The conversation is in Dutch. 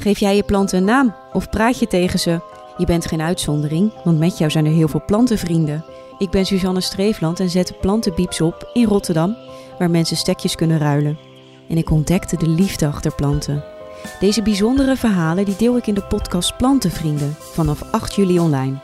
Geef jij je planten een naam of praat je tegen ze? Je bent geen uitzondering, want met jou zijn er heel veel plantenvrienden. Ik ben Suzanne Streefland en zet plantenbieps op in Rotterdam, waar mensen stekjes kunnen ruilen. En ik ontdekte de liefde achter planten. Deze bijzondere verhalen die deel ik in de podcast Plantenvrienden vanaf 8 juli online.